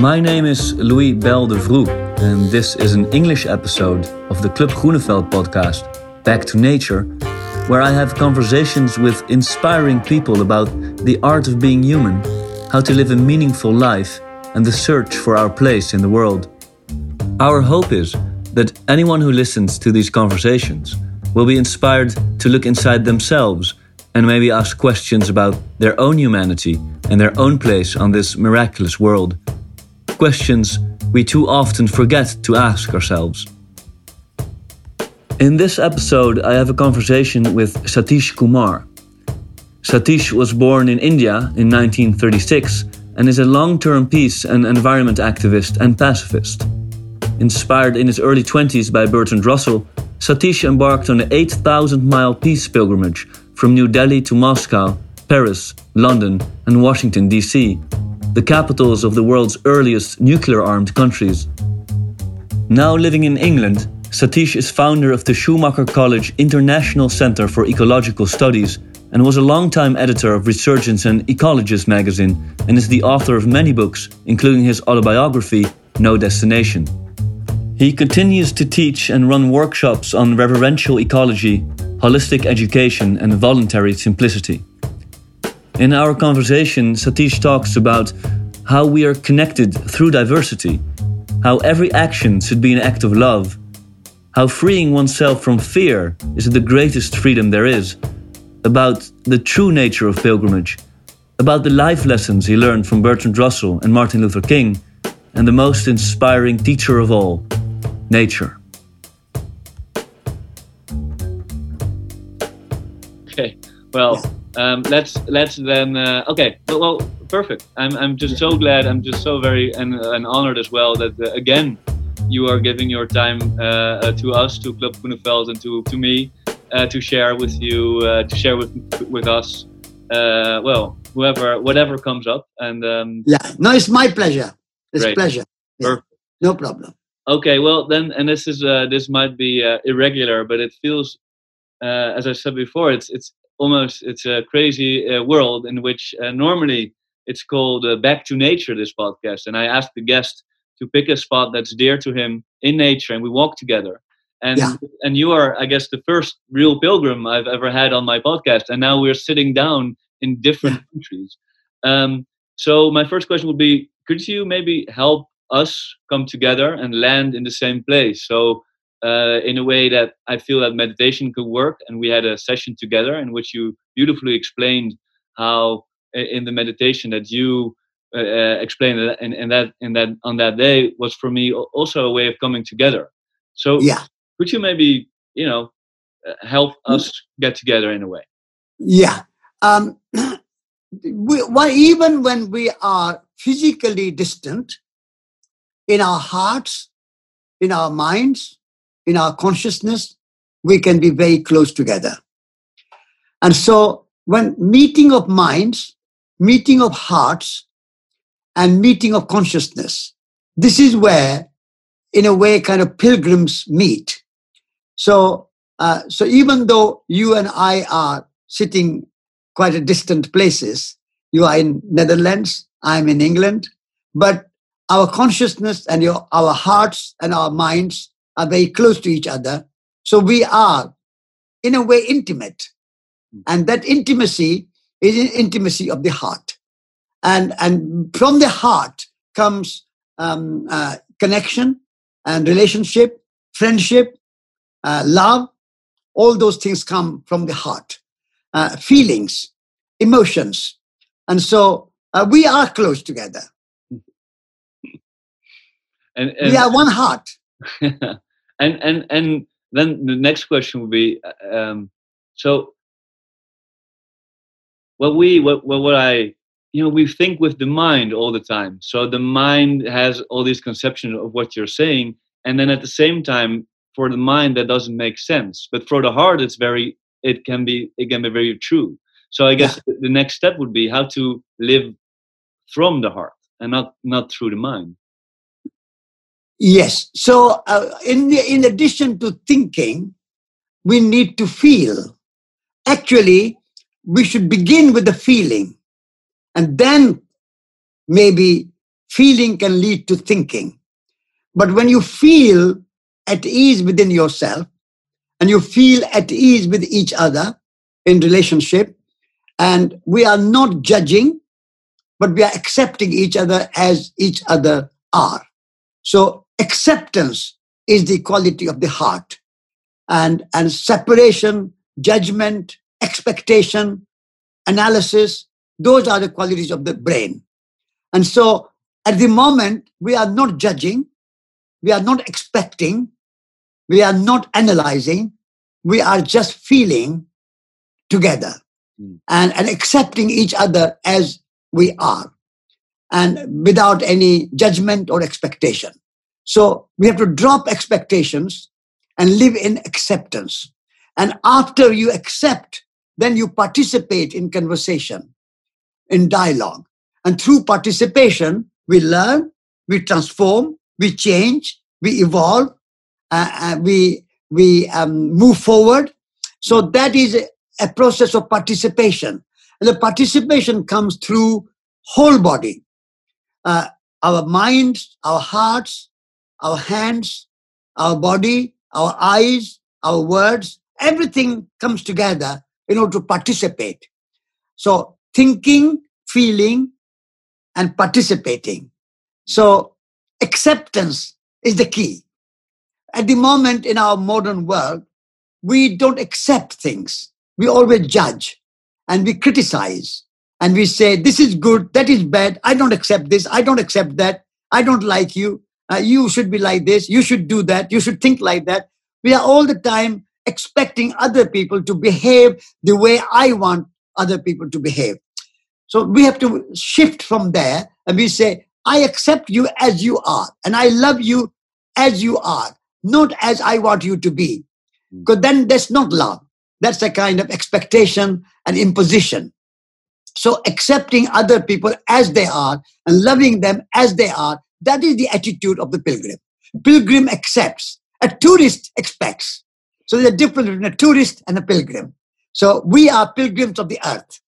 My name is Louis Bell de Vroe, and this is an English episode of the Club Groeneveld podcast, Back to Nature, where I have conversations with inspiring people about the art of being human, how to live a meaningful life, and the search for our place in the world. Our hope is that anyone who listens to these conversations will be inspired to look inside themselves and maybe ask questions about their own humanity and their own place on this miraculous world. Questions we too often forget to ask ourselves. In this episode, I have a conversation with Satish Kumar. Satish was born in India in 1936 and is a long term peace and environment activist and pacifist. Inspired in his early 20s by Bertrand Russell, Satish embarked on an 8,000 mile peace pilgrimage from New Delhi to Moscow, Paris, London, and Washington, D.C., the capitals of the world's earliest nuclear armed countries. Now living in England, Satish is founder of the Schumacher College International Center for Ecological Studies and was a longtime editor of Resurgence and Ecologist magazine and is the author of many books, including his autobiography, No Destination. He continues to teach and run workshops on reverential ecology, holistic education, and voluntary simplicity. In our conversation, Satish talks about how we are connected through diversity, how every action should be an act of love, how freeing oneself from fear is the greatest freedom there is, about the true nature of pilgrimage, about the life lessons he learned from Bertrand Russell and Martin Luther King, and the most inspiring teacher of all, nature. Okay, well, um, let's let's then. Uh, okay, well, well, perfect. I'm I'm just so glad. I'm just so very and, and honored as well that uh, again you are giving your time uh, uh to us, to Club Groeneveld, and to to me uh, to share with you, uh, to share with with us. well, whoever, whatever comes up, and um, yeah, no, it's my pleasure. It's great. pleasure. Yeah. No problem. Okay, well then, and this is this might be irregular, but it feels, as I said before, it's it's almost it's a crazy uh, world in which uh, normally it's called uh, back to nature this podcast. And i asked the guest to pick a spot that's dear to him in nature and we walk together. And yeah. and you are i guess the first real pilgrim i've ever had on my podcast. And now we're sitting down in different yeah. countries. Um, so my first question would be could you maybe help us come together and land in the same place? So uh, in a way that I feel that meditation could work. And we had a session together in which you beautifully explained how in the meditation that you uh, uh explained and, and that and that on that day was for me also a way of coming together. So yeah, could you maybe you know uh, help mm. us get together in a way? Yeah. Um, we, well, even when we are physically distant, in our hearts, in our minds, in our consciousness, we can be very close together. And so, when meeting of minds, meeting of hearts, and meeting of consciousness, this is where, in a way, kind of pilgrims meet. So, uh, so even though you and I are sitting quite a distant places, you are in Netherlands, I'm in England, but our consciousness and your, our hearts and our minds are very close to each other. So we are, in a way, intimate. Hmm. And that intimacy is an intimacy of the heart. And, and from the heart comes um, uh, connection and relationship, friendship, uh, love. All those things come from the heart. Uh, feelings, emotions. And so uh, we are close together. And, and, we are one heart. and and and then the next question would be uh, um, so what we what, what what i you know we think with the mind all the time. So the mind has all these conceptions of what you're saying and then at the same time for the mind that doesn't make sense. But for the heart it's very it can be it can be very true. So i guess yeah. the next step would be how to live from the heart and not not through the mind Yes. So, uh, in, in addition to thinking, we need to feel. Actually, we should begin with the feeling and then maybe feeling can lead to thinking. But when you feel at ease within yourself and you feel at ease with each other in relationship, and we are not judging, but we are accepting each other as each other are. So acceptance is the quality of the heart. And, and separation, judgment, expectation, analysis, those are the qualities of the brain. And so at the moment, we are not judging, we are not expecting, we are not analyzing, we are just feeling together mm. and, and accepting each other as we are and without any judgment or expectation. So we have to drop expectations and live in acceptance. And after you accept, then you participate in conversation, in dialogue. And through participation, we learn, we transform, we change, we evolve, uh, uh, we, we um, move forward. So that is a, process of participation. And the participation comes through whole body uh, our minds, our hearts, our hands, our body, our eyes, our words, everything comes together in order to participate. So thinking, feeling, and participating. So acceptance is the key. At the moment in our modern world, we don't accept things. We always judge and we criticize and we say, this is good, that is bad, I don't accept this, I don't accept that, I don't like you, uh, you should be like this, you should do that, you should think like that. We are all the time expecting other people to behave the way I want other people to behave. So we have to shift from there and we say, I accept you as you are, and I love you as you are, not as I want you to be. Because hmm. then that's not love. That's a kind of expectation and imposition. So accepting other people as they are and loving them as they are, that is the attitude of the pilgrim. Pilgrim accepts. A tourist expects. So there's a difference between a tourist and a pilgrim. So we are pilgrims of the earth,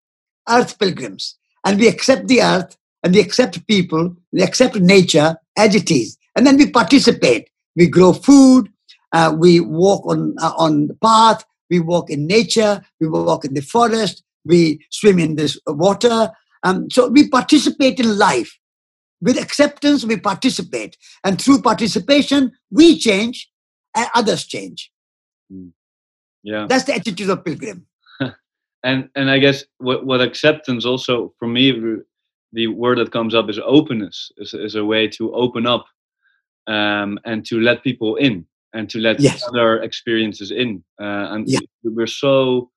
earth pilgrims. And we accept the earth and we accept people, we accept nature as it is. And then we participate. We grow food, uh, we walk on, uh, on the path, we walk in nature, we walk in the forest, we swim in this water. Um, so we participate in life. With acceptance, we participate. And through participation, we change and others change. Hmm. Yeah. That's the attitude of pilgrim. and and I guess what, what acceptance also for me the word that comes up is openness is, is a way to open up um, and to let people in and to let yes. other experiences in uh, and yeah. we're so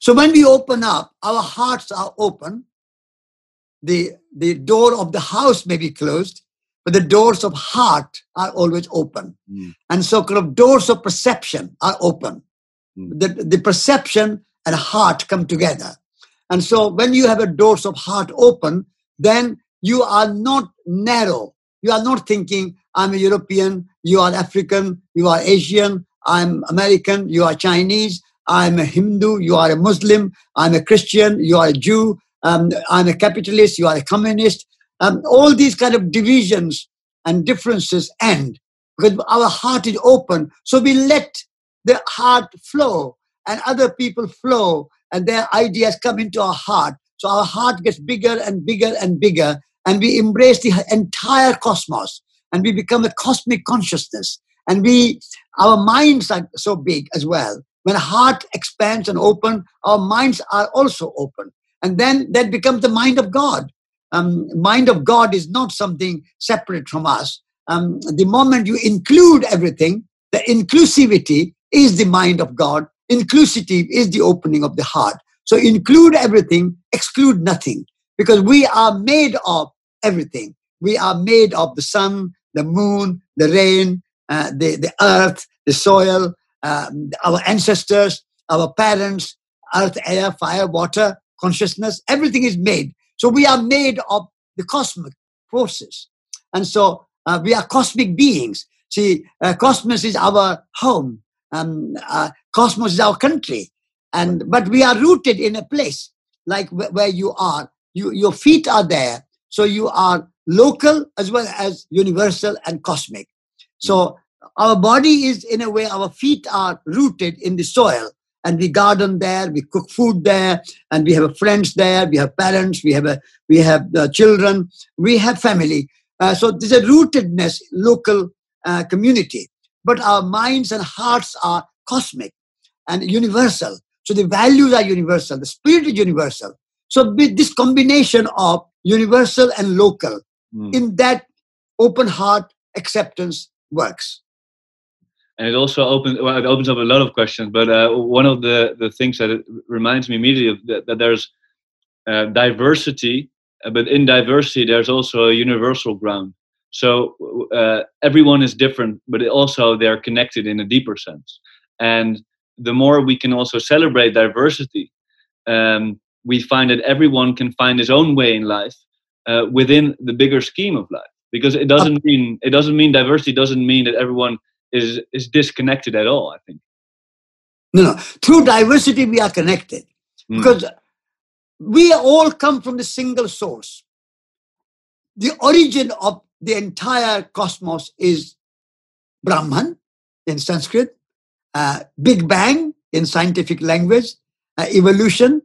so when we open up, our hearts are open. The, the door of the house may be closed, but the doors of heart are always open. Mm. And so kind of doors of perception are open. Mm. The, the perception and heart come together. And so when you have a doors of heart open, then you are not narrow. You are not thinking, I'm a European, you are African, you are Asian, I'm American, you are Chinese, I'm a Hindu, you are a Muslim, I'm a Christian, you are a Jew, um, I'm a capitalist, you are a communist. Um, all these kind of divisions and differences end because our heart is open. So we let the heart flow and other people flow and their ideas come into our heart. So our heart gets bigger and bigger and bigger and we embrace the entire cosmos and we become a cosmic consciousness and we our minds are so big as well when heart expands and open, our minds are also open. And then that becomes the mind of God. Um, mind of God is not something separate from us. Um, the moment you include everything, the inclusivity is the mind of God. Inclusivity is the opening of the heart. So include everything, exclude nothing, because we are made of everything. We are made of the sun, the moon, the rain, uh, the, the earth, the soil, um, our ancestors, our parents, earth, air, fire, water, consciousness, everything is made. So we are made of the cosmic forces. And so uh, we are cosmic beings. See, uh, cosmos is our home. Um, uh, cosmos is our country. And, but we are rooted in a place like where you are. You, your feet are there. So you are local as well as universal and cosmic. So our body is in a way, our feet are rooted in the soil and we garden there, we cook food there, and we have friends there, we have parents, we have a, we have uh, children, we have family. Uh, so there's a rootedness, local uh, community. But our minds and hearts are cosmic and universal. So the values are universal, the spirit is universal. So with this combination of universal and local, mm. in that open heart acceptance works and it also opens well, it opens up a lot of questions. But uh, one of the the things that it reminds me immediately of that, that there's uh, diversity, uh, but in diversity there's also a universal ground. So uh, everyone is different, but also they're connected in a deeper sense. And the more we can also celebrate diversity, um, we find that everyone can find his own way in life uh, within the bigger scheme of life. Because it doesn't mean it doesn't mean diversity doesn't mean that everyone is is disconnected at all. I think. No, no. Through diversity, we are connected mm. because we all come from the single source. The origin of the entire cosmos is Brahman in Sanskrit, uh, Big Bang in scientific language, uh, evolution.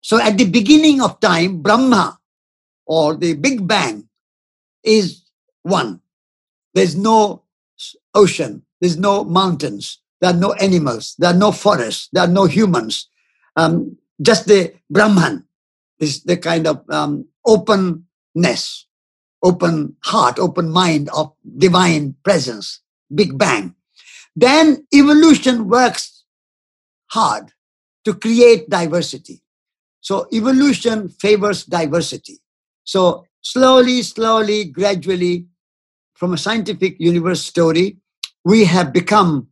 So at the beginning of time, Brahma or the Big Bang is one. There's no ocean. There's no mountains. There are no animals. There are no forests. There are no humans. Um, just the Brahman is the kind of um, openness, open heart, open mind of divine presence, Big Bang. Then evolution works hard to create diversity. So evolution favors diversity. So slowly, slowly, gradually, from a scientific universe story, we have become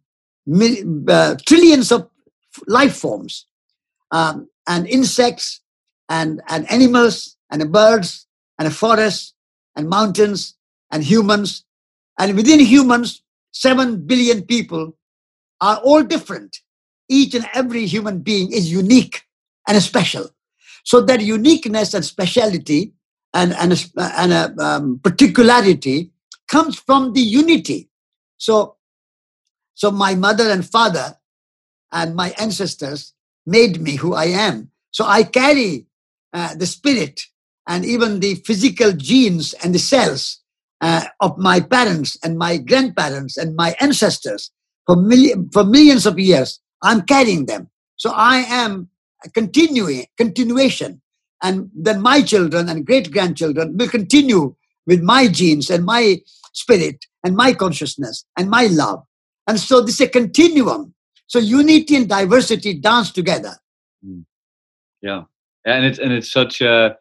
uh, trillions of life forms um, and insects and, and animals and birds and forests and mountains and humans. And within humans, 7 billion people are all different. Each and every human being is unique and special. So that uniqueness and speciality and, and, a, and a um, particularity comes from the unity. So, so my mother and father and my ancestors made me who I am. So I carry uh, the spirit and even the physical genes and the cells uh, of my parents and my grandparents and my ancestors for, million, for millions of years. I'm carrying them. So I am continuing, continuation. And then my children and great grandchildren will continue with my genes and my spirit and my consciousness and my love. And so this is a continuum. So unity and diversity dance together. Hmm. Yeah. And it's and it's such a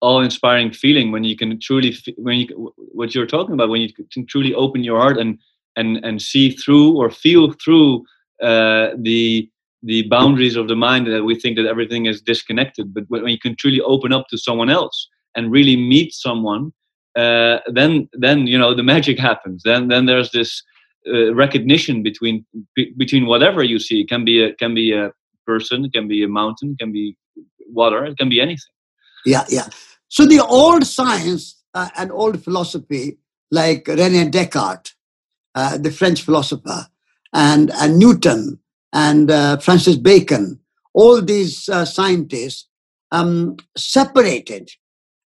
all-inspiring feeling when you can truly when you what you're talking about when you can truly open your heart and and and see through or feel through uh, the the boundaries of the mind that we think that everything is disconnected but when you can truly open up to someone else and really meet someone uh, then then you know the magic happens. Then then there's this uh, recognition between be, between whatever you see. It can be a can be a person, it can be a mountain, it can be water, it can be anything. Yeah, yeah. So the old science uh, and old philosophy, like Rene Descartes, uh, the French philosopher, and and Newton and uh, Francis Bacon, all these scientists um, separated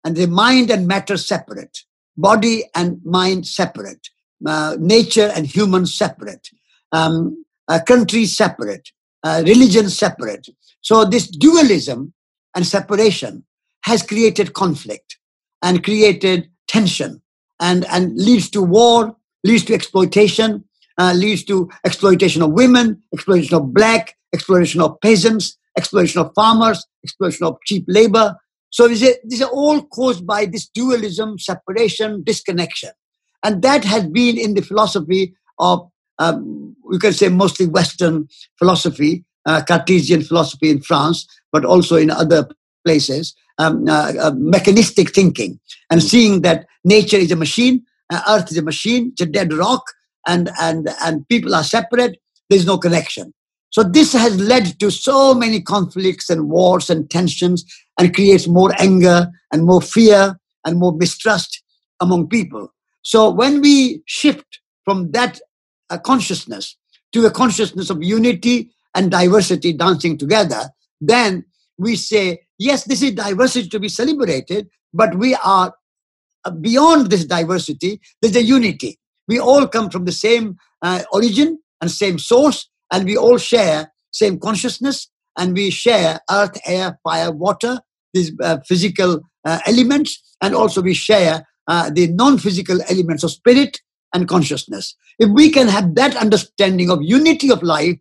and the mind and matter separate, body and mind separate, uh, nature and human separate, um, uh, country separate, uh, religion separate. So this dualism and separation has created conflict and created tension and, and leads to war, leads to exploitation, uh, leads to exploitation of women, exploitation of black, exploitation of peasants, exploitation of farmers, exploitation of cheap labor, so these are all caused by this dualism, separation, disconnection. And that has been in the philosophy of, um, we can say, mostly Western philosophy, uh, Cartesian philosophy in France, but also in other places, um, uh, uh, mechanistic thinking and seeing that nature is a machine, uh, earth is a machine, it's a dead rock, and, and, and people are separate, there's no connection. So this has led to so many conflicts and wars and tensions and creates more anger and more fear and more mistrust among people. So when we shift from that uh, consciousness to a consciousness of unity and diversity dancing together, then we say, yes, this is diversity to be celebrated, but we are uh, beyond this diversity, there's a unity. We all come from the same uh, origin and same source, and we all share same consciousness, and we share earth, air, fire, water, these uh, physical uh, elements, and also we share uh, the non-physical elements of spirit and consciousness. If we can have that understanding of unity of life,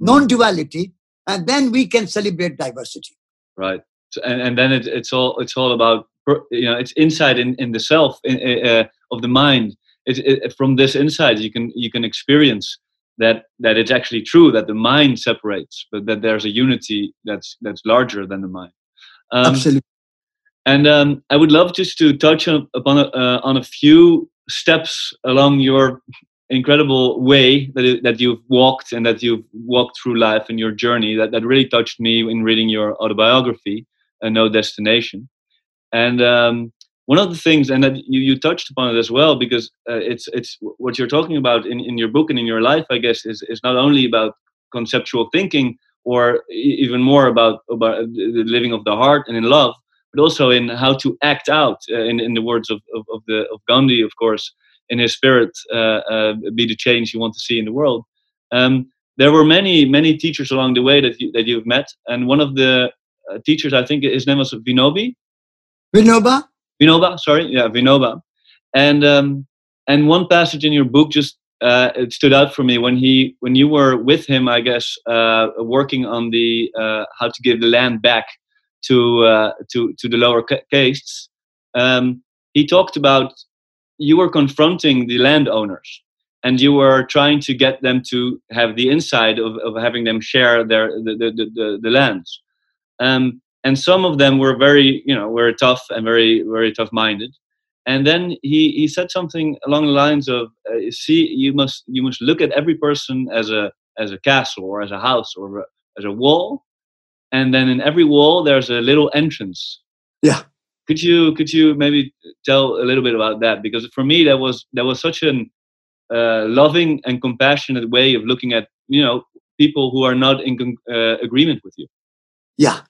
non-duality, and then we can celebrate diversity. Right, and and then it, it's all it's all about you know it's insight in in the self in, uh, of the mind. It, it, from this insight, you can you can experience that that it's actually true that the mind separates, but that there's a unity that's that's larger than the mind. Um, Absolutely. And um, I would love just to touch on, upon a, uh, on a few steps along your incredible way that, that you've walked and that you've walked through life and your journey that, that really touched me in reading your autobiography, uh, No Destination. And um, one of the things, and that you, you touched upon it as well, because uh, it's it's what you're talking about in, in your book and in your life, I guess, is, is not only about conceptual thinking or even more about about the living of the heart and in love, but also in how to act out. Uh, in in the words of, of, of the of Gandhi, of course, in his spirit, uh, uh, be the change you want to see in the world. Um, there were many many teachers along the way that you, that you've met, and one of the uh, teachers, I think, his name was Vinobi. Vinoba. Vinoba, sorry, yeah, Vinoba, and um, and one passage in your book just uh, it stood out for me when he when you were with him, I guess, uh, working on the uh, how to give the land back to uh, to to the lower castes. Um, he talked about you were confronting the landowners and you were trying to get them to have the insight of, of having them share their the the, the, the lands. Um, and some of them were very you know were tough and very very tough minded and then he he said something along the lines of uh, see you must you must look at every person as a as a castle or as a house or a, as a wall. And then in every wall there's a little entrance. Yeah. Could you could you maybe tell a little bit about that? Because for me that was that was such an uh, loving and compassionate way of looking at you know people who are not in uh, agreement with you. Yeah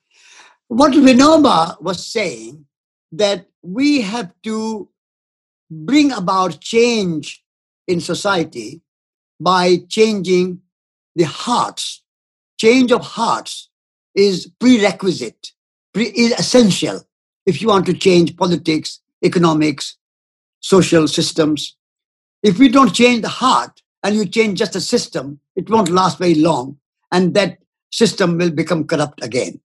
what Vinoba was saying that we have to bring about change in society by changing the hearts. Change of hearts is prerequisite, pre- is essential if you want to change politics, economics, social systems. If we don't change the heart and you change just a system, it won't last very long and that system will become corrupt again.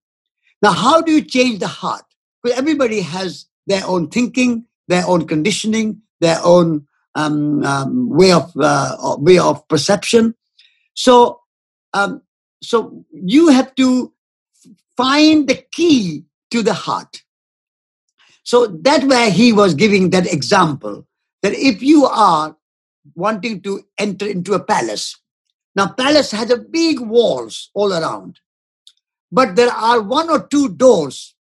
Now, how do you change the heart? Because everybody has their own thinking, their own conditioning, their own um, um, way of uh, way of perception. So, um, so you have to find the key to the heart. So that way he was giving that example that if you are wanting to enter into a palace, now palace has a big walls all around but there are one or two doors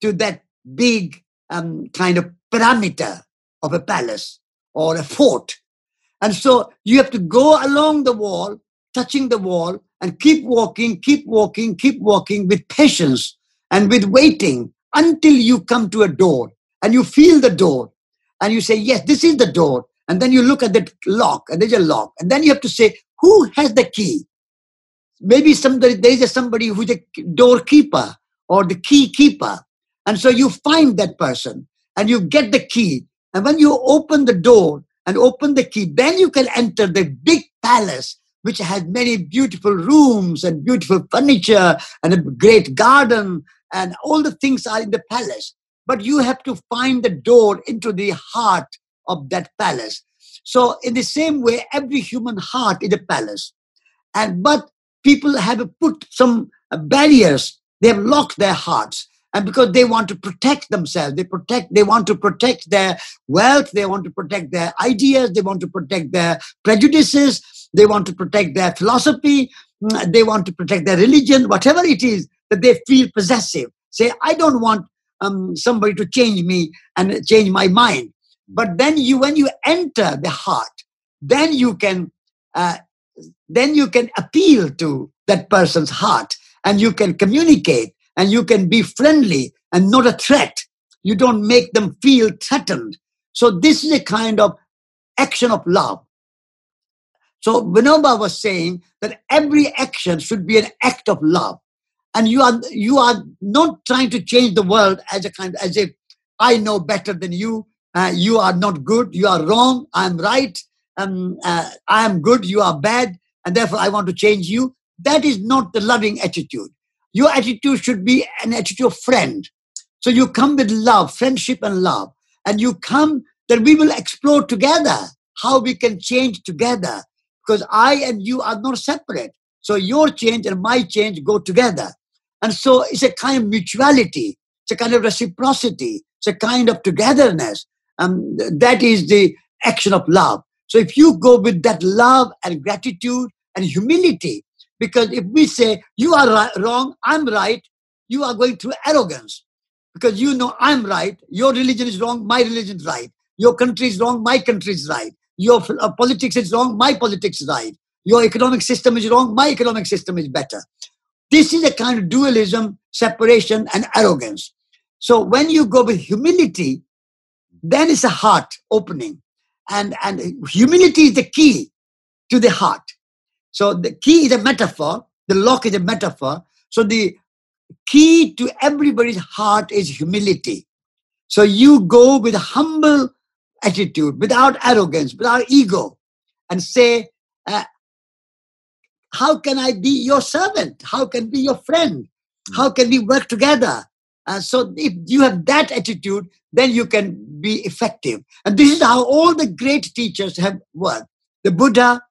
to that big um, kind of parameter of a palace or a fort. And so you have to go along the wall, touching the wall, and keep walking, keep walking, keep walking with patience and with waiting until you come to a door and you feel the door and you say, Yes, this is the door. And then you look at the lock and there's a lock. And then you have to say, Who has the key? Maybe somebody there is a somebody who's a doorkeeper or the key keeper. And so you find that person and you get the key. And when you open the door and open the key then you can enter the big palace which has many beautiful rooms and beautiful furniture and a great garden and all the things are in the palace. But you have to find the door into the heart of that palace. So in the same way every human heart is a palace. And but people have put some barriers. They have locked their hearts. And because they want to protect themselves, they protect, they want to protect their wealth, they want to protect their ideas, they want to protect their prejudices, they want to protect their philosophy, mm, they want to protect their religion, whatever it is that they feel possessive. Say, I don't want um, somebody to change me and change my mind. But then you, when you enter the heart, then you can, uh, then you can appeal to that person's heart, and you can communicate, and you can be friendly and not a threat. You don't make them feel threatened. So this is a kind of action of love. So Vinoba was saying that every action should be an act of love. And you are you are not trying to change the world as a kind as if I know better than you. Uh, you are not good. You are wrong. I am right. Um, uh, I am good. You are bad, and therefore I want to change you. That is not the loving attitude. Your attitude should be an attitude of friend. So you come with love, friendship, and love, and you come that we will explore together how we can change together because I and you are not separate. So your change and my change go together. And so it's a kind of mutuality, it's a kind of reciprocity, it's a kind of togetherness. And that is the action of love. So if you go with that love and gratitude and humility, because if we say, you are right, wrong, I'm right, you are going through arrogance. Because you know I'm right, your religion is wrong, my religion is right. Your country is wrong, my country is right. Your uh, politics is wrong, my politics is right. Your economic system is wrong, my economic system is better. This is a kind of dualism, separation, and arrogance. So when you go with humility, then it's a heart opening. And, and humility is the key to the heart. So the key is a metaphor, the lock is a metaphor. So the key to everybody's heart is humility. So you go with a humble attitude, without arrogance, without ego, and say, uh, How can I be your servant? How can be your friend? Hmm. How can we work together? Uh, so if you have that attitude, then you can be effective. And this is how all the great teachers have worked. The Buddha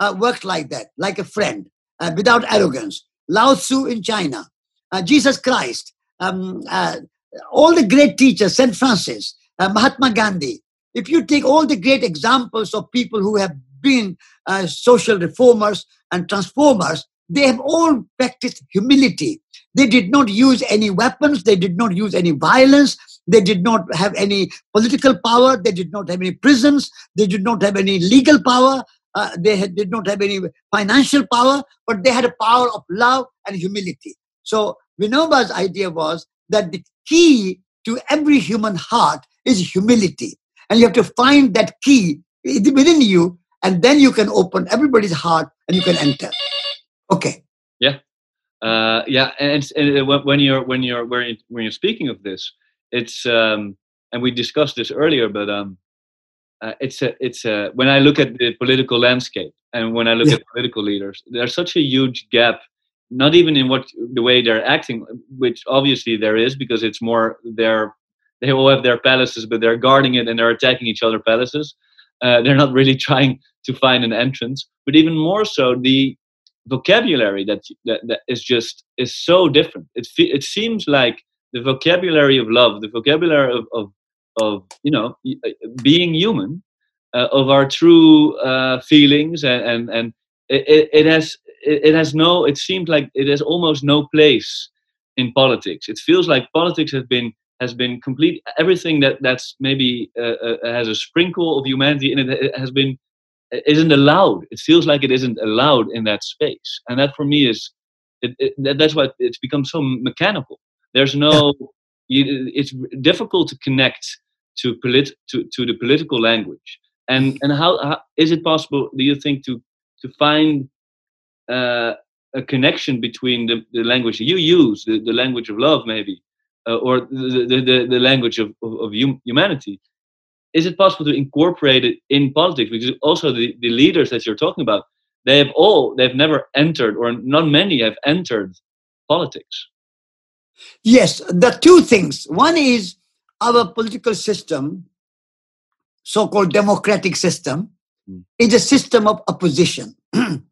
uh, worked like that, like a friend, uh, without arrogance. Lao Tzu in China, uh, Jesus Christ, um, uh, all the great teachers, St. Francis, uh, Mahatma Gandhi, if you take all the great examples of people who have been social reformers and transformers, they have all practiced humility. They did not use any weapons, they did not use any violence, they did not have any political power, they did not have any prisons, they did not have any legal power, uh, they had, did not have any financial power, but they had a power of love and humility. So Vinoba's idea was that the key to every human heart is humility. And you have to find that key within you, and then you can open everybody's heart and you can enter. Okay. Yeah. Uh, yeah, and, and when you're when you're when you're speaking of this, it's um, and we discussed this earlier, but um, uh, it's a it's a when I look at the political landscape and when I look yeah. at political leaders, there's such a huge gap. Not even in what the way they're acting, which obviously there is because it's more they're they all have their palaces, but they're guarding it and they're attacking each other palaces. Uh, they're not really trying to find an entrance. But even more so, the vocabulary that, that, that is just is so different. It it seems like the vocabulary of love, the vocabulary of of, of you know uh, being human, uh, of our true uh, feelings, and and, and it, it has it, has no. It seems like it has almost no place in politics. It feels like politics has been has been complete. Everything that that's maybe uh, uh, has a sprinkle of humanity in it has been isn't allowed. It feels like it isn't allowed in that space, and that for me is it, it, that's why it's become so mechanical. There's no. You, it's difficult to connect to polit to, to the political language. And and how, how is it possible? Do you think to to find uh, a connection between the, the language you use, the, the language of love, maybe, uh, or the, the, the, language of, of, of humanity is it possible to incorporate it in politics? Because also the, the leaders that you're talking about they have all they've never entered or not many have entered politics. Yes the two things. One is our political system so-called democratic system mm. is a system of opposition.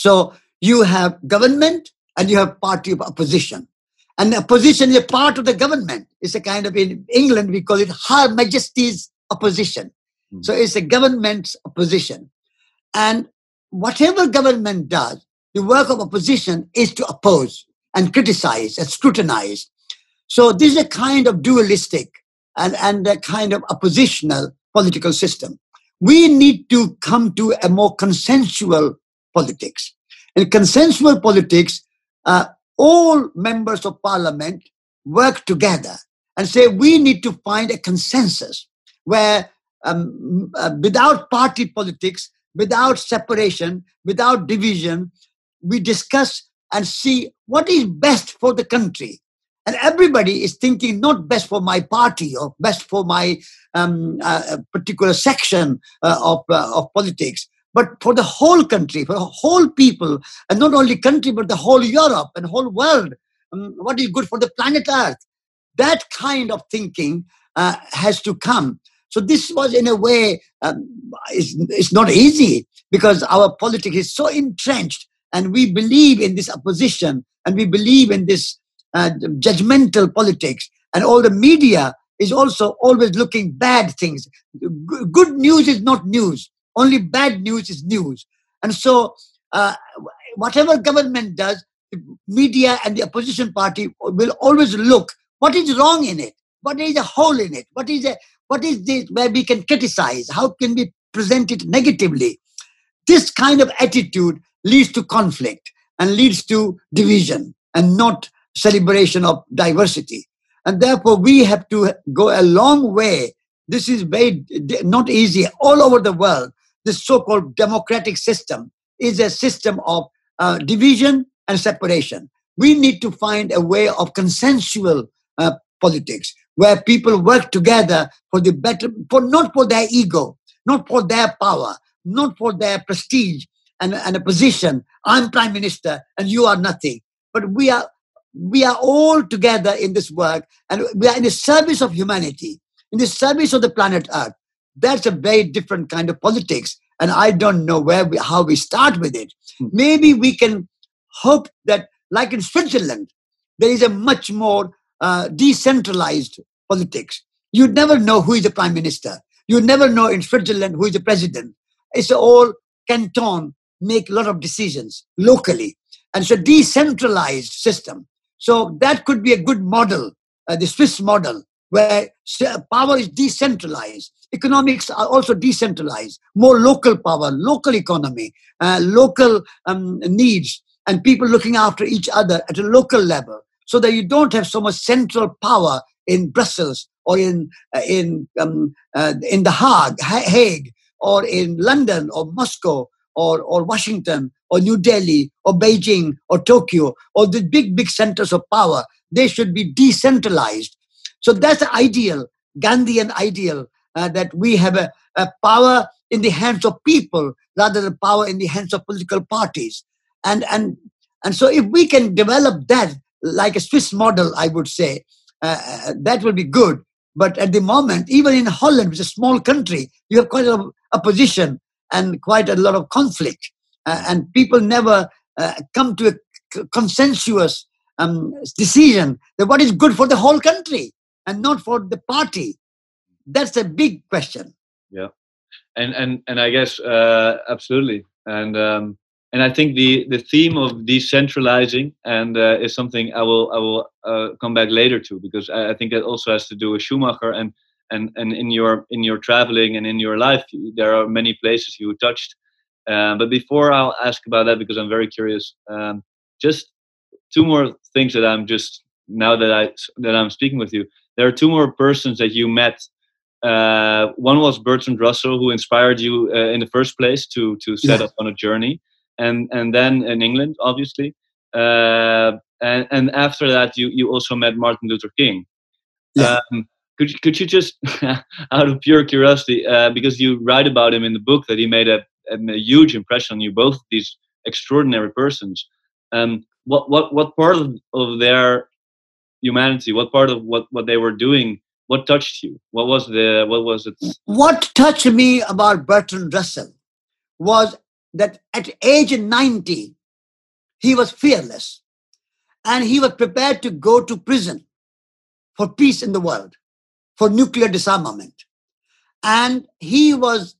So you have government and you have party of opposition. And opposition is a part of the government. It's a kind of, in England, we call it Her Majesty's opposition. Mm. So it's a government's opposition. And whatever government does, the work of opposition is to oppose and criticize and scrutinize. So this is a kind of dualistic and, and a kind of oppositional political system. We need to come to a more consensual politics. In consensual politics, uh, all members of parliament work together and say we need to find a consensus where um, uh, without party politics, without separation, without division, we discuss and see what is best for the country. And everybody is thinking not best for my party or best for my um, uh, particular section uh, of, uh, of politics, but for the whole country, for the whole people, and not only country, but the whole Europe and whole world. Um, what is good for the planet Earth? That kind of thinking uh, has to come. So this was, in a way, um, it's, it's not easy because our politics is so entrenched, and we believe in this opposition, and we believe in this uh, judgmental politics, and all the media is also always looking bad things. G- good news is not news. Only bad news is news. And so, uh, whatever government does, the media and the opposition party will always look what is wrong in it, what is a hole in it, what is a what is this where we can criticize, how can we present it negatively. This kind of attitude leads to conflict and leads to division and not celebration of diversity. And therefore, we have to go a long way. This is very not easy all over the world this so-called democratic system is a system of uh, division and separation. We need to find a way of consensual uh, politics where people work together for the better, for not for their ego, not for their power, not for their prestige and, and a position. I'm prime minister and you are nothing. But we are we are all together in this work and we are in the service of humanity, in the service of the planet Earth. That's a very different kind of politics. And I don't know where we, how we start with it. Hmm. Maybe we can hope that, like in Switzerland, there is a much more uh, decentralized politics. You never know who is the prime minister. You never know in Switzerland who is the president. It's all canton make a lot of decisions locally. And a decentralized system. So that could be a good model, uh, the Swiss model, where power is decentralized. Economics are also decentralized, more local power, local economy, uh, local um, needs, and people looking after each other at a local level, so that you don't have so much central power in Brussels or in uh, in um, uh, in the Hague, Hague, or in London or Moscow or or Washington or New Delhi or Beijing or Tokyo or the big big centers of power. They should be decentralized so that's the ideal, Gandhian ideal, uh, that we have a, a, power in the hands of people rather than power in the hands of political parties. And, and, and so if we can develop that like a Swiss model, I would say, uh, uh that will be good. But at the moment, even in Holland, which is a small country, you have quite a lot of opposition and quite a lot of conflict. Uh, and people never uh, come to a consensuous um, decision that what is good for the whole country and not for the party? That's a big question. Yeah, and and and I guess uh, absolutely, and um, and I think the the theme of decentralizing and uh, is something I will I will uh, come back later to because I, I, think that also has to do with Schumacher and and and in your in your traveling and in your life there are many places you touched. Uh, but before I'll ask about that because I'm very curious. Um, just two more things that I'm just now that I that I'm speaking with you there are two more persons that you met. Uh, one was Bertrand Russell, who inspired you uh, in the first place to to set yeah. up on a journey, and and then in England, obviously, uh, and and after that, you you also met Martin Luther King. Yeah. Um, could you, could you just, out of pure curiosity, uh, because you write about him in the book that he made a, a, a huge impression on you, both these extraordinary persons. Um, what what what part of, of their humanity what part of what what they were doing what touched you what was the what was it what touched me about bertrand russell was that at age 90 he was fearless and he was prepared to go to prison for peace in the world for nuclear disarmament and he was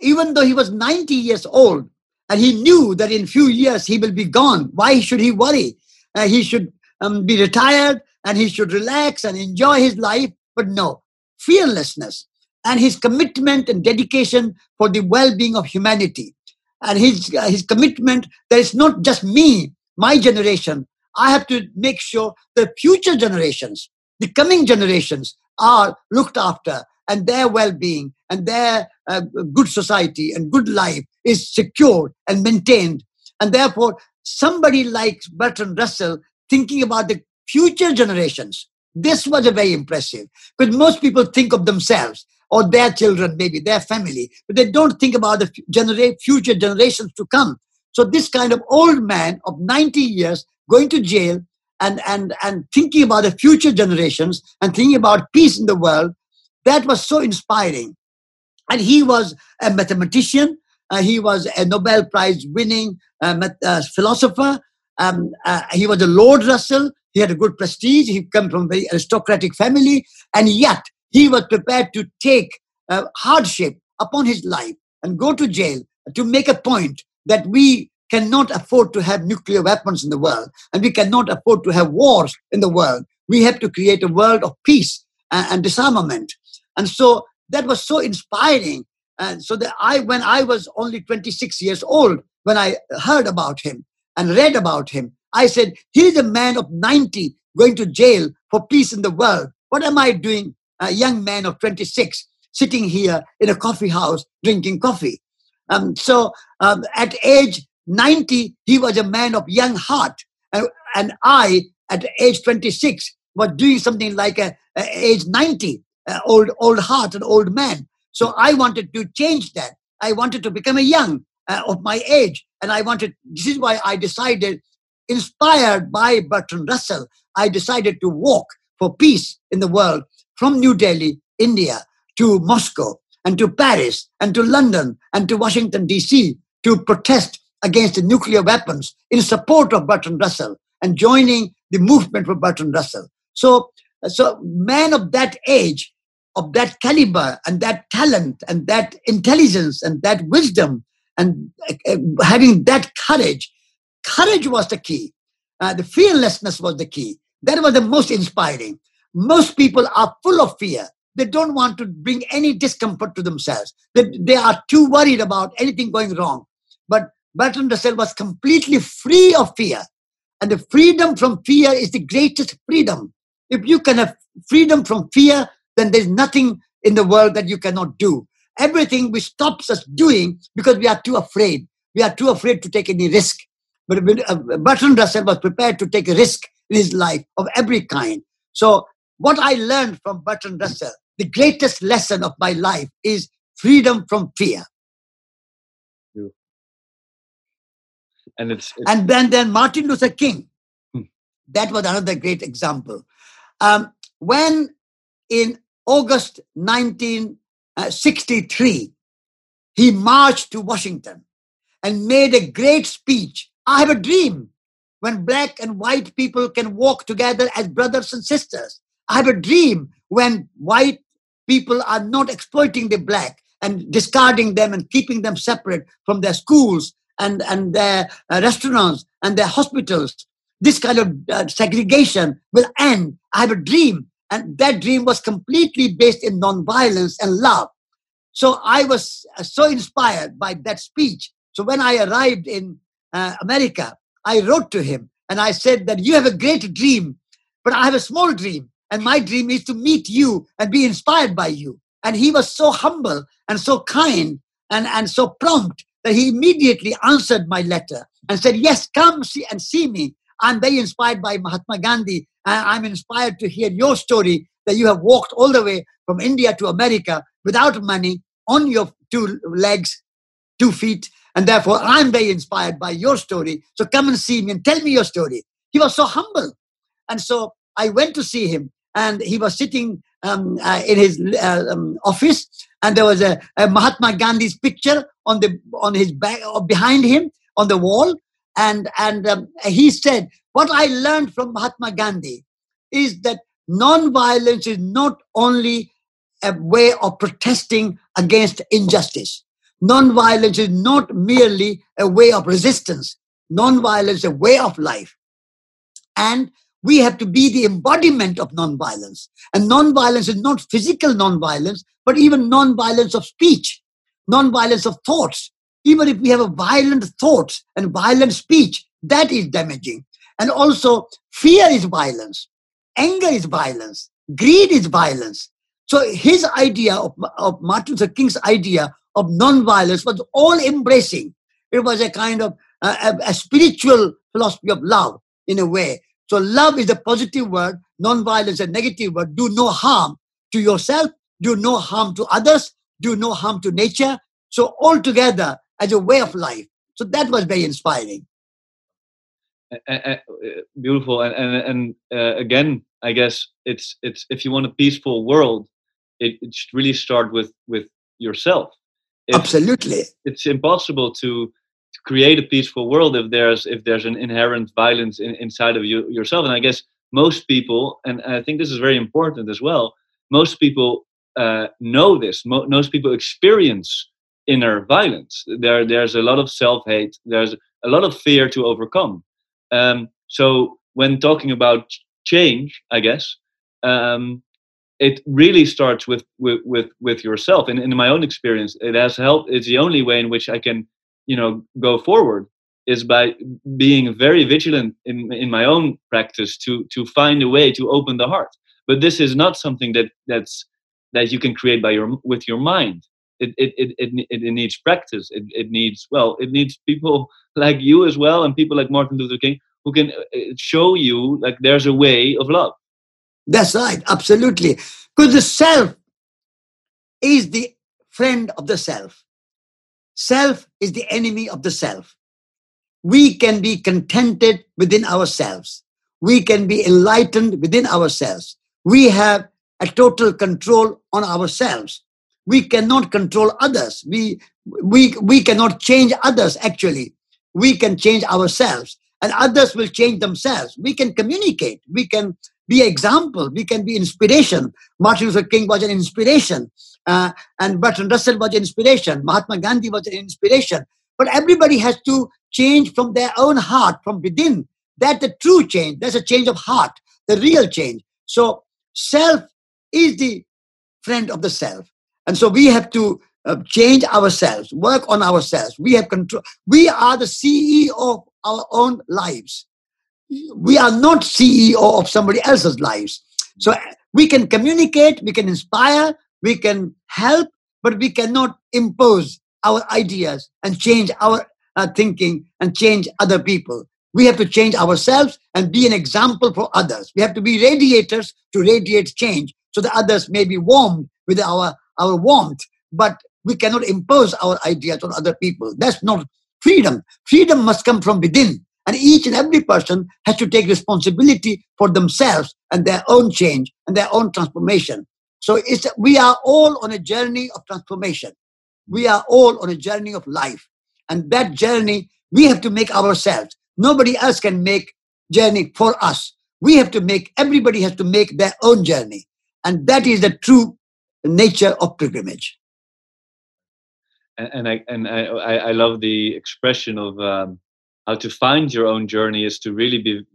even though he was 90 years old and he knew that in few years he will be gone why should he worry uh, he should um, be retired and he should relax and enjoy his life. But no, fearlessness and his commitment and dedication for the well-being of humanity and his uh, his commitment that it's not just me my generation. I have to make sure the future generations the coming generations are looked after and their well-being and their uh, good society and good life is secured and maintained. And therefore somebody like bertrand russell thinking about the future generations this was a very impressive because most people think of themselves or their children, maybe their family, but they don't think about the future generations to come. So this kind of old man of 90 years going to jail and, and, and thinking about the future generations and thinking about peace in the world, that was so inspiring. And he was a mathematician. Uh, he was a Nobel Prize winning uh, uh, philosopher. Um, uh, he was a Lord Russell. He had a good prestige. He came from a very aristocratic family. And yet, he was prepared to take uh, hardship upon his life and go to jail to make a point that we cannot afford to have nuclear weapons in the world and we cannot afford to have wars in the world. We have to create a world of peace and, and disarmament. And so that was so inspiring. And so that I, when I was only 26 years old, when I heard about him and read about him, I said, here's a man of 90 going to jail for peace in the world. What am I doing a young man of 26 sitting here in a coffee house drinking coffee. Um, so um, at age 90, he was a man of young heart. And, and I, at age 26, was doing something like a, a age 90, uh, old, old heart, an old man. So I wanted to change that. I wanted to become a young uh, of my age. And I wanted, this is why I decided, inspired by Bertrand Russell, I decided to walk for peace in the world from New Delhi, India, to Moscow and to Paris and to London and to Washington, D.C. to protest against the nuclear weapons in support of Bertrand Russell and joining the movement for Bertrand Russell. So, so men of that age, of that caliber and that talent and that intelligence and that wisdom and uh, having that courage, courage was the key. Uh, the fearlessness was the key. That was the most inspiring. Most people are full of fear. They don't want to bring any discomfort to themselves. They, they are too worried about anything going wrong. But Bertrand Russell was completely free of fear. And the freedom from fear is the greatest freedom. If you can have freedom from fear, then there's nothing in the world that you cannot do. Everything which stops us doing because we are too afraid. We are too afraid to take any risk. But uh, Bertrand Russell was prepared to take a risk in his life of every kind. So what I learned from Bertrand Russell, the greatest lesson of my life is freedom from fear. And it's, it's, and then then Martin Luther King, hmm. that was another great example. Um, when in August 1963, he marched to Washington and made a great speech. I have a dream when black and white people can walk together as brothers and sisters. I have a dream when white people are not exploiting the black and discarding them and keeping them separate from their schools and, and their uh, restaurants and their hospitals. This kind of uh, segregation will end. I have a dream. And that dream was completely based in nonviolence and love. So I was uh, so inspired by that speech. So when I arrived in uh, America, I wrote to him and I said that you have a great dream, but I have a small dream. And my dream is to meet you and be inspired by you. And he was so humble and so kind and, and so prompt that he immediately answered my letter and said, Yes, come see and see me. I'm very inspired by Mahatma Gandhi. And I'm inspired to hear your story that you have walked all the way from India to America without money, on your two legs, two feet. And therefore, I'm very inspired by your story. So come and see me and tell me your story. He was so humble. And so I went to see him and he was sitting um, uh, in his uh, um, office, and there was a, a, Mahatma Gandhi's picture on the on his back or behind him on the wall, and and um, he said, "What I learned from Mahatma Gandhi is that non-violence is not only a way of protesting against injustice. Non-violence is not merely a way of resistance. Non-violence is a way of life, and we have to be the embodiment of nonviolence. And nonviolence is not physical nonviolence, but even nonviolence of speech, nonviolence of thoughts. Even if we have a violent thoughts and violent speech, that is damaging. And also, fear is violence, anger is violence, greed is violence. So his idea of, of Martin Luther King's idea of nonviolence was all embracing. It was a kind of uh, a, a spiritual philosophy of love in a way. So love is a positive word, non-violence a negative word. Do no harm to yourself, do no harm to others, do no harm to nature. So all together as a way of life. So that was very inspiring. Uh, beautiful, and and, and uh, again, I guess it's it's if you want a peaceful world, it, it should really start with with yourself. If Absolutely, it's impossible to create a peaceful world if there's if there's an inherent violence in, inside of you yourself. And i guess most people and i think this is very important as well most people uh, know this. Mo- most people experience inner violence. There there's a lot of self-hate. There's a lot of fear to overcome. Um, so when talking about change i guess um, it really starts with with with, with yourself. And in my own experience it has helped. It's the only way in which i can you know go forward is by being very vigilant in in my own practice to to find a way to open the heart. But this is not something that that's that you can create by your with your mind. It it it, it, it needs practice. It, it needs well it needs people like you as well and people like martin luther king who can uh, show you like there's a way of love. That's right. Absolutely. Because the self is the friend of the self Self is the enemy of the self. We can be contented within ourselves. We can be enlightened within ourselves. We have a total control on ourselves. We cannot control others. We, we, we cannot change others, actually. We can change ourselves, and others will change themselves. We can communicate. We can be example. We can be inspiration. Martin Luther King was an inspiration. Uh, and Bertrand Russell was an inspiration. Mahatma Gandhi was an inspiration. But everybody has to change from their own heart, from within. That's the true change. That's a change of heart, the real change. So self is the friend of the self. And so we have to uh, change ourselves, work on ourselves. We have control. We are the CEO of our own lives. We are not CEO of somebody else's lives. So we can communicate, we can inspire, we can help, but we cannot impose our ideas and change our uh, thinking and change other people. We have to change ourselves and be an example for others. We have to be radiators to radiate change so that others may be warmed with our, our warmth. But we cannot impose our ideas on other people. That's not freedom. Freedom must come from within. And each and every person has to take responsibility for themselves and their own change and their own transformation. So it's, we are all on a journey of transformation. We are all on a journey of life. And that journey, we have to make ourselves. Nobody else can make journey for us. We have to make, everybody has to make their own journey. And that is the true nature of pilgrimage. And, and I and I, I love the expression of um, how to find your own journey is to really be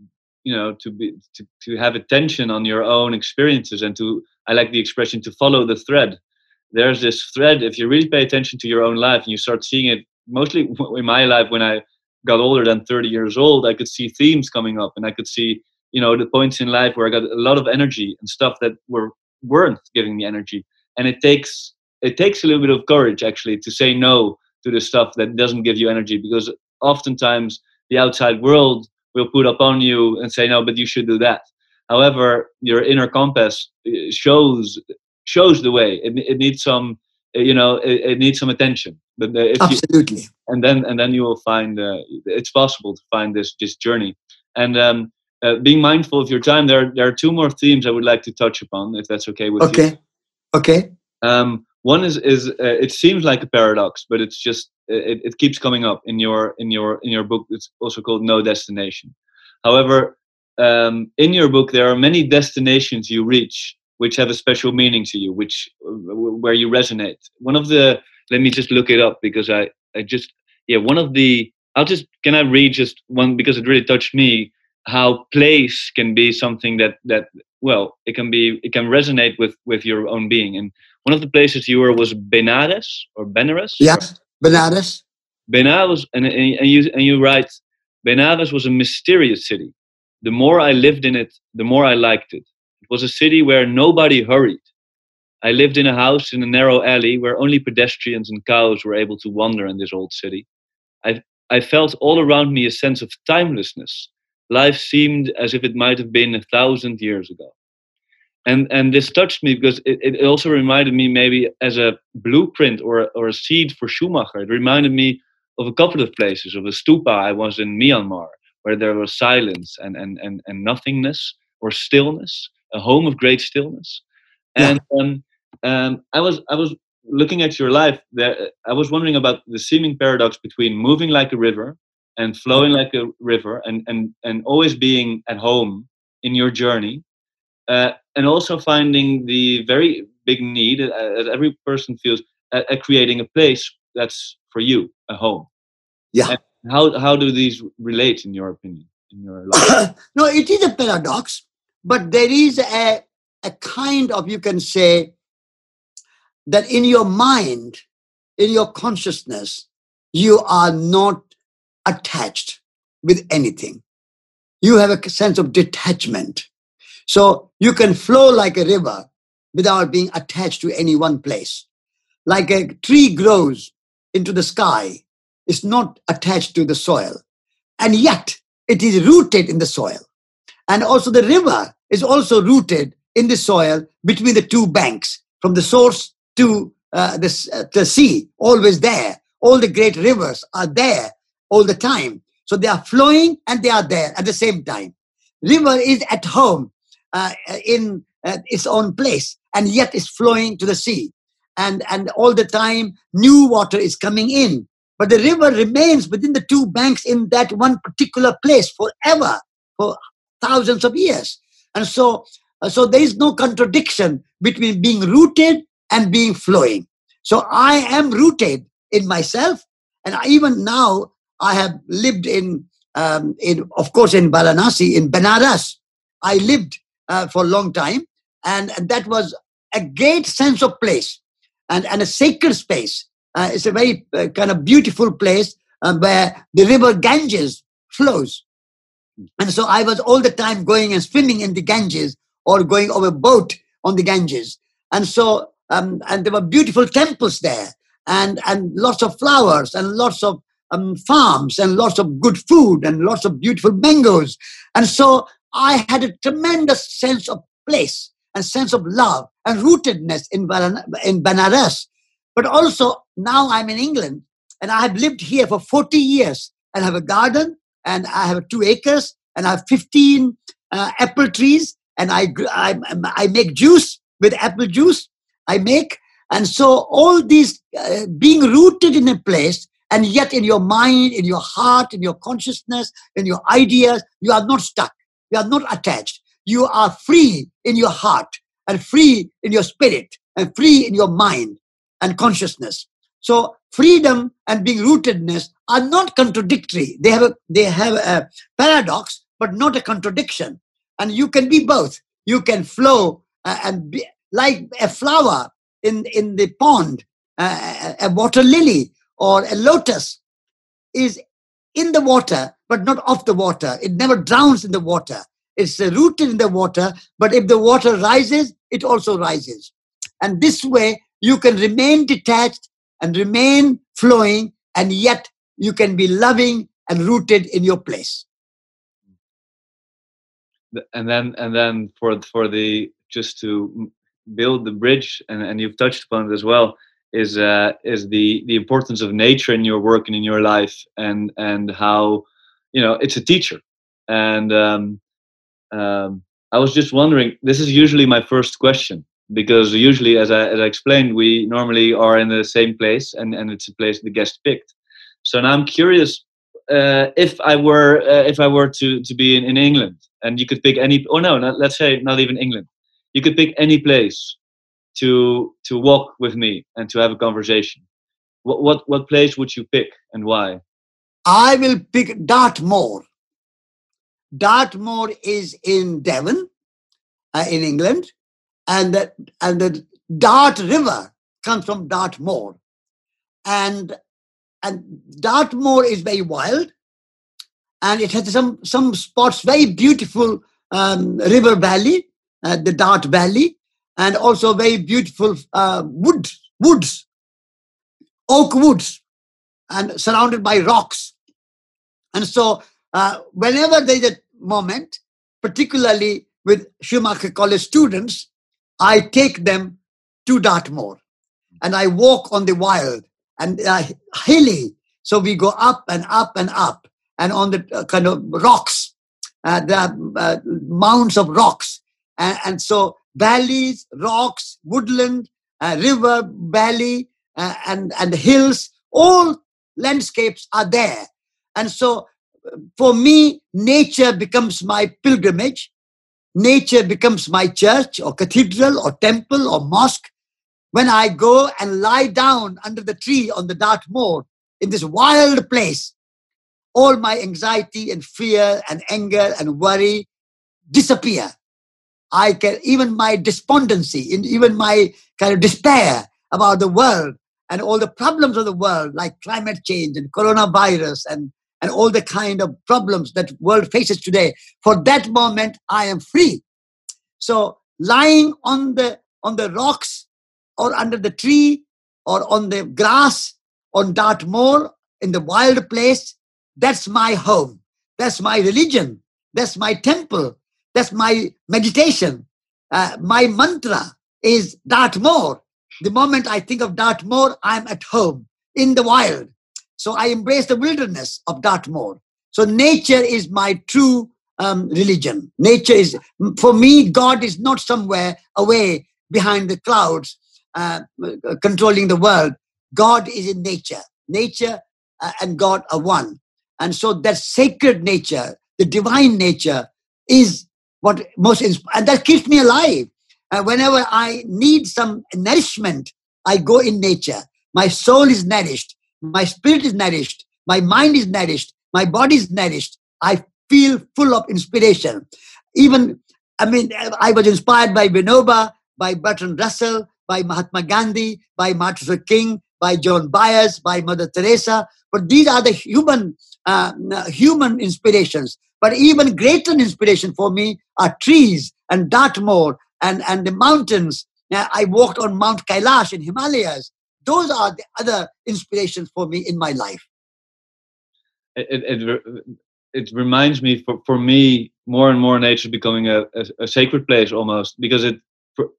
you know to be to, to have attention on your own experiences and to i like the expression to follow the thread. There's this thread if you really pay attention to your own life and you start seeing it mostly in my life when i got older than 30 years old i could see themes coming up and i could see you know the points in life where i got a lot of energy and stuff that were weren't giving me energy. And it takes it takes a little bit of courage actually to say no to the stuff that doesn't give you energy because oftentimes the outside world will put up on you and say no but you should do that however your inner compass uh, shows shows the way. It, it needs some uh, you know it, it needs some attention. But uh, absolutely you, and then and then you will find uh, it's possible to find this this journey. And um, uh, being mindful of your time there there are two more themes i would like to touch upon if that's okay with okay. you. Okay. Okay. Um, one is is uh, it seems like a paradox but it's just it, it keeps coming up in your in your in your book. It's also called no destination. However um, in your book there are many destinations you reach which have a special meaning to you which where you resonate. One of the let me just look it up because i i just yeah one of the i'll just can i read just one because it really touched me how place can be something that that well it can be it can resonate with with your own being. And one of the places you were was benares or benares? Yes benares. Benares and, and you and you write benares was a mysterious city the more i lived in it the more i liked it. It was a city where nobody hurried. I lived in a house in a narrow alley where only pedestrians and cows were able to wander in this old city. I i felt all around me a sense of timelessness. Life seemed as if it might have been a thousand years ago. And, and this touched me because it, it also reminded me maybe as a blueprint or, or a seed for Schumacher. It reminded me of a couple of places, of a stupa I was in Myanmar, where there was silence and, and, and, and nothingness or stillness, a home of great stillness. And yeah. um, um, I was I was looking at your life. There, I was wondering about the seeming paradox between moving like a river and flowing like a river and and and always being at home in your journey uh, and also finding the very big need that every person feels at, at, creating a place that's for you a home yeah and how how do these relate in your opinion in your life no it is a paradox but there is a a kind of you can say that in your mind in your consciousness you are not attached with anything. You have a sense of detachment. So you can flow like a river without being attached to any one place. Like a tree grows into the sky, it's not attached to the soil. And yet it is rooted in the soil. And also the river is also rooted in the soil between the two banks, from the source to uh, the, uh, the sea, always there. All the great rivers are there all the time. So they are flowing and they are there at the same time. River is at home uh, in uh, its own place and yet is flowing to the sea. And, and all the time, new water is coming in. But the river remains within the two banks in that one particular place forever, for thousands of years. And so, uh, so there is no contradiction between being rooted and being flowing. So I am rooted in myself. And even now, I have lived in, um, in of course, in Varanasi, in Benares. I lived uh, for a long time, and, and, that was a great sense of place and, and a sacred space. Uh, it's a very uh, kind of beautiful place uh, where the river Ganges flows. And so I was all the time going and swimming in the Ganges or going over a boat on the Ganges. And so, um, and there were beautiful temples there and, and lots of flowers and lots of um, farms and lots of good food and lots of beautiful mangoes. And so I had a tremendous sense of place and sense of love and rootedness in, in Benares. But also now I'm in England and I have lived here for 40 years and have a garden and I have two acres and I have 15 uh, apple trees and I, I, I make juice with apple juice I make. And so all these uh, being rooted in a place and yet, in your mind, in your heart, in your consciousness, in your ideas, you are not stuck. You are not attached. You are free in your heart and free in your spirit and free in your mind and consciousness. So, freedom and being rootedness are not contradictory. They have a, they have a paradox, but not a contradiction. And you can be both. You can flow uh, and be like a flower in, in the pond, uh, a water lily or a lotus is in the water, but not off the water. It never drowns in the water. It's rooted in the water, but if the water rises, it also rises. And this way, you can remain detached and remain flowing, and yet you can be loving and rooted in your place. And then, and then for for the just to build the bridge, and, and you've touched upon it as well is uh, is the the importance of nature in your work and in your life, and and how you know it's a teacher. And um, um, I was just wondering. This is usually my first question because usually, as I as I explained, we normally are in the same place, and and it's a place the guest picked. So now I'm curious uh, if I were uh, if I were to to be in, in England and you could pick any oh no not, let's say not even England you could pick any place to to walk with me and to have a conversation. What what, what place would you pick and why? I will pick dartmoor. Dartmoor is in Devon, uh, in England, and the, and the Dart River comes from Dartmoor. And, and Dartmoor is very wild, and it has some, some spots, very beautiful um, river valley, uh, the Dart Valley, and also very beautiful uh, wood, woods, oak woods, and surrounded by rocks. And so, uh, whenever there is a moment, particularly with Schumacher College students, I take them to Dartmoor and I walk on the wild and uh, hilly. So we go up and up and up and on the uh, kind of rocks, uh, the uh, mounds of rocks. And, and, so valleys, rocks, woodland, uh, river, valley, uh, and, and hills, all landscapes are there. And so for me, nature becomes my pilgrimage. Nature becomes my church or cathedral or temple or mosque. When I go and lie down under the tree on the Dartmoor in this wild place, all my anxiety and fear and anger and worry disappear. I can, even my despondency, even my kind of despair about the world and all the problems of the world, like climate change and coronavirus and and all the kind of problems that world faces today. For that moment i am free. So lying on the on the rocks or under the tree or on the grass on dartmoor in the wild place that's my home. That's my religion. That's my temple. That's my meditation. Uh, my mantra is dartmoor the moment i think of dartmoor i'm at home in the wild so I embrace the wilderness of Dartmoor. So nature is my true um, religion. Nature is, for me, God is not somewhere away behind the clouds uh, controlling the world. God is in nature. Nature uh, and God are one. And so that sacred nature, the divine nature, is what most, insp- and that keeps me alive. And whenever I need some nourishment, I go in nature. My soul is nourished my spirit is nourished, my mind is nourished, my body is nourished. I feel full of inspiration. Even, I mean, I was inspired by Vinoba, by Bertrand Russell, by Mahatma Gandhi, by Martin Luther King, by John Byers, by Mother Teresa. But these are the human, uh, human inspirations. But even greater inspiration for me are trees and Dartmoor and, and the mountains. I walked on Mount Kailash in Himalayas those are the other inspirations for me in my life. It, it, it reminds me for, for me more and more nature becoming a, a, a, sacred place almost because it for,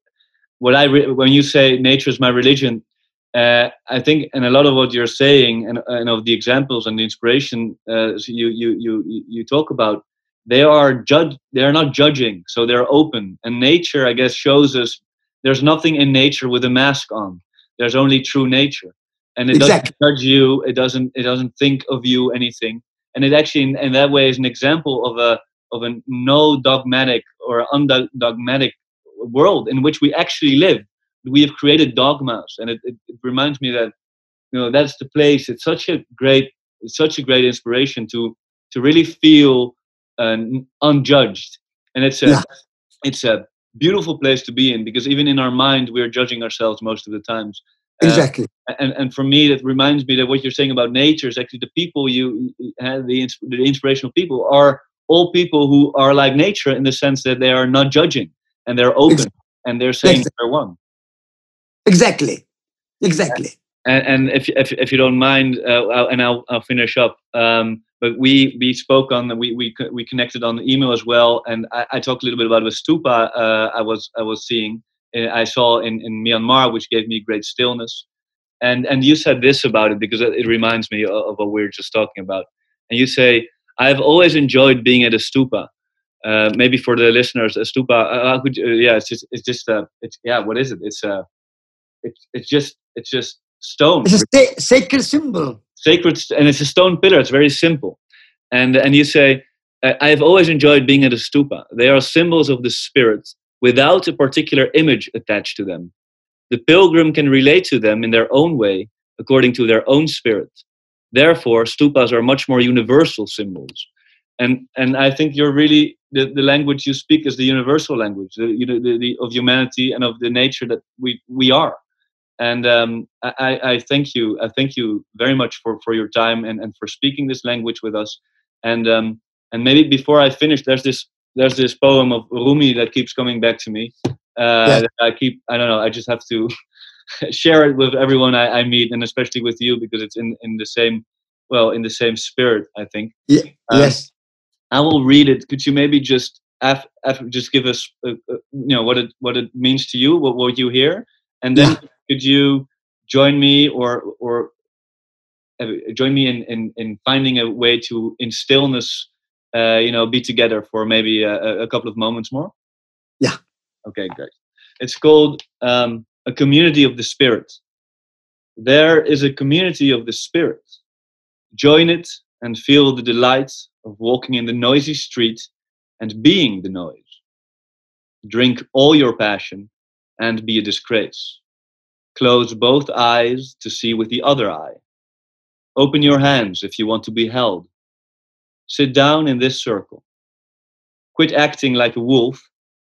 what i re, when you say nature is my religion uh, i think and a lot of what you're saying and, and of the examples and the inspiration uh, you, you you you talk about they are judge they are not judging so they're open. And nature i guess shows us there's nothing in nature with a mask on there's only true nature. And it exactly. doesn't judge you it doesn't it doesn't think of you anything. And it actually in, in that way is an example of a of a no dogmatic or undogmatic world in which we actually live. We have created dogmas and it, it, it, reminds me that you know that's the place. It's such a great it's such a great inspiration to to really feel uh, unjudged. And it's a yeah. it's a beautiful place to be in because even in our mind we're judging ourselves most of the times uh, exactly and and for me that reminds me that what you're saying about nature is actually the people you have the, the inspirational people are all people who are like nature in the sense that they are not judging and they're open exactly. and they're saying exactly. they're one exactly exactly and, and if, if if you don't mind uh, I'll, and I'll I'll finish up um, but we we spoke on we we we connected on the email as well, and I, I talked a little bit about the stupa uh, I was I was seeing uh, I saw in in Myanmar, which gave me great stillness, and and you said this about it because it reminds me of, what we were just talking about, and you say I've always enjoyed being at a stupa. Uh, maybe for the listeners, a stupa. Uh, uh, yeah, it's just it's just uh, it's yeah. What is it? It's uh, it's it's just it's just stone. It's a sacred symbol sacred, and it's a stone pillar. It's very simple. And, and you say, I've always enjoyed being at a stupa. They are symbols of the spirit without a particular image attached to them. The pilgrim can relate to them in their own way, according to their own spirit. Therefore, stupas are much more universal symbols. and and I think you're really the, the language you speak is the universal language, the, you know, the, the, of humanity and of the nature that we we are. And um, I, I thank you. I thank you very much for, for your time and, and for speaking this language with us. And um, and maybe before I finish, there's this there's this poem of Rumi that keeps coming back to me. Uh. I keep I don't know. I just have to share it with everyone I, I, meet, and especially with you because it's in in the same well in the same spirit. I think. Yeah. Um, yes. I will read it. Could you maybe just af, af, just give us uh, uh, you know what it what it means to you, what what you hear, and then yeah. Could you join me or or uh, join me in, in in finding a way to in stillness uh, you know be together for maybe a, a, couple of moments more? Yeah. Okay great. It's called um, a community of the spirit. There is a community of the spirit. Join it and feel the delight of walking in the noisy street and being the noise. Drink all your passion and be a disgrace. Close both eyes to see with the other eye. Open your hands if you want to be held. Sit down in this circle. Quit acting like a wolf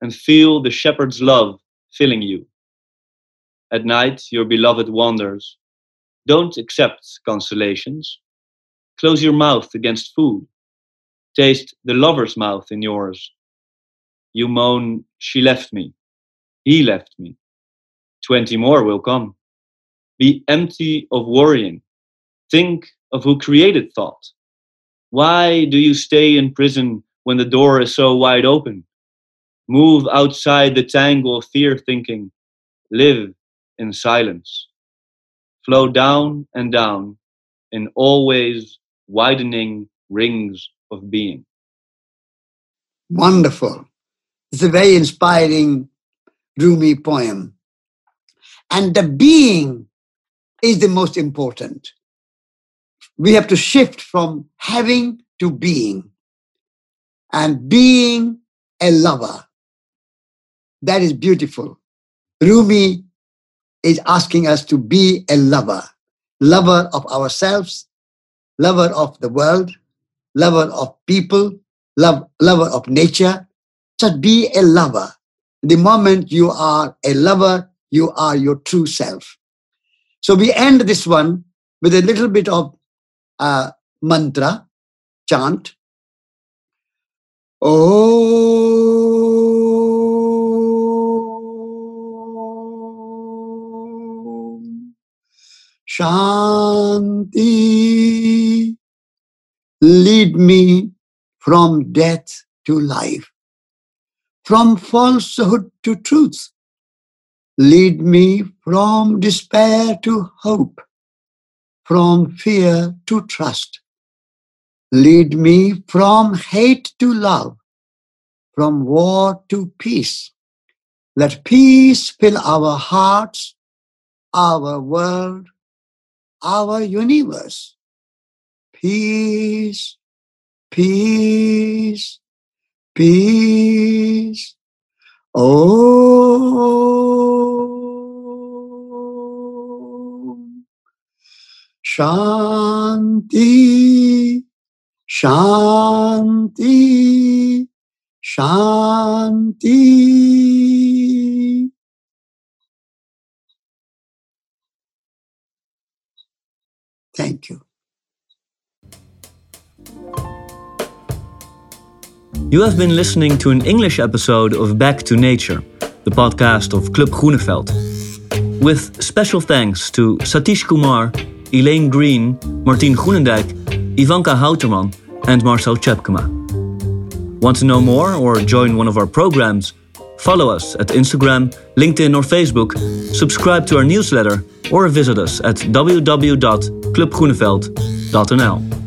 and feel the shepherd's love filling you. At night, your beloved wanders. Don't accept consolations. Close your mouth against food. Taste the lover's mouth in yours. You moan, She left me. He left me. Twenty more will come. Be empty of worrying. Think of who created thought. Why do you stay in prison when the door is so wide open? Move outside the tangle of fear thinking. Live in silence. Flow down and down in always widening rings of being. Wonderful. It's a very inspiring Rumi poem. And the being is the most important. We have to shift from having to being and being a lover. That is beautiful. Rumi is asking us to be a lover, lover of ourselves, lover of the world, lover of people, love, lover of nature. Just be a lover. The moment you are a lover, you are your true self. So we end this one with a little bit of uh, mantra, chant. Oh. Shanti. Lead me from death to life, from falsehood to truth. Lead me from despair to hope, from fear to trust. Lead me from hate to love, from war to peace. Let peace fill our hearts, our world, our universe. Peace, peace, peace. Oh, Shanti, Shanti, Shanti. Thank you. You have been listening to an English episode of Back to Nature, the podcast of Club Groeneveld. With special thanks to Satish Kumar, Elaine Green, Martien Groenendijk, Ivanka Houterman, and Marcel Tjepkema. Want to know more or join one of our programs? Follow us at Instagram, LinkedIn, or Facebook, subscribe to our newsletter, or visit us at www.clubgroeneveld.nl.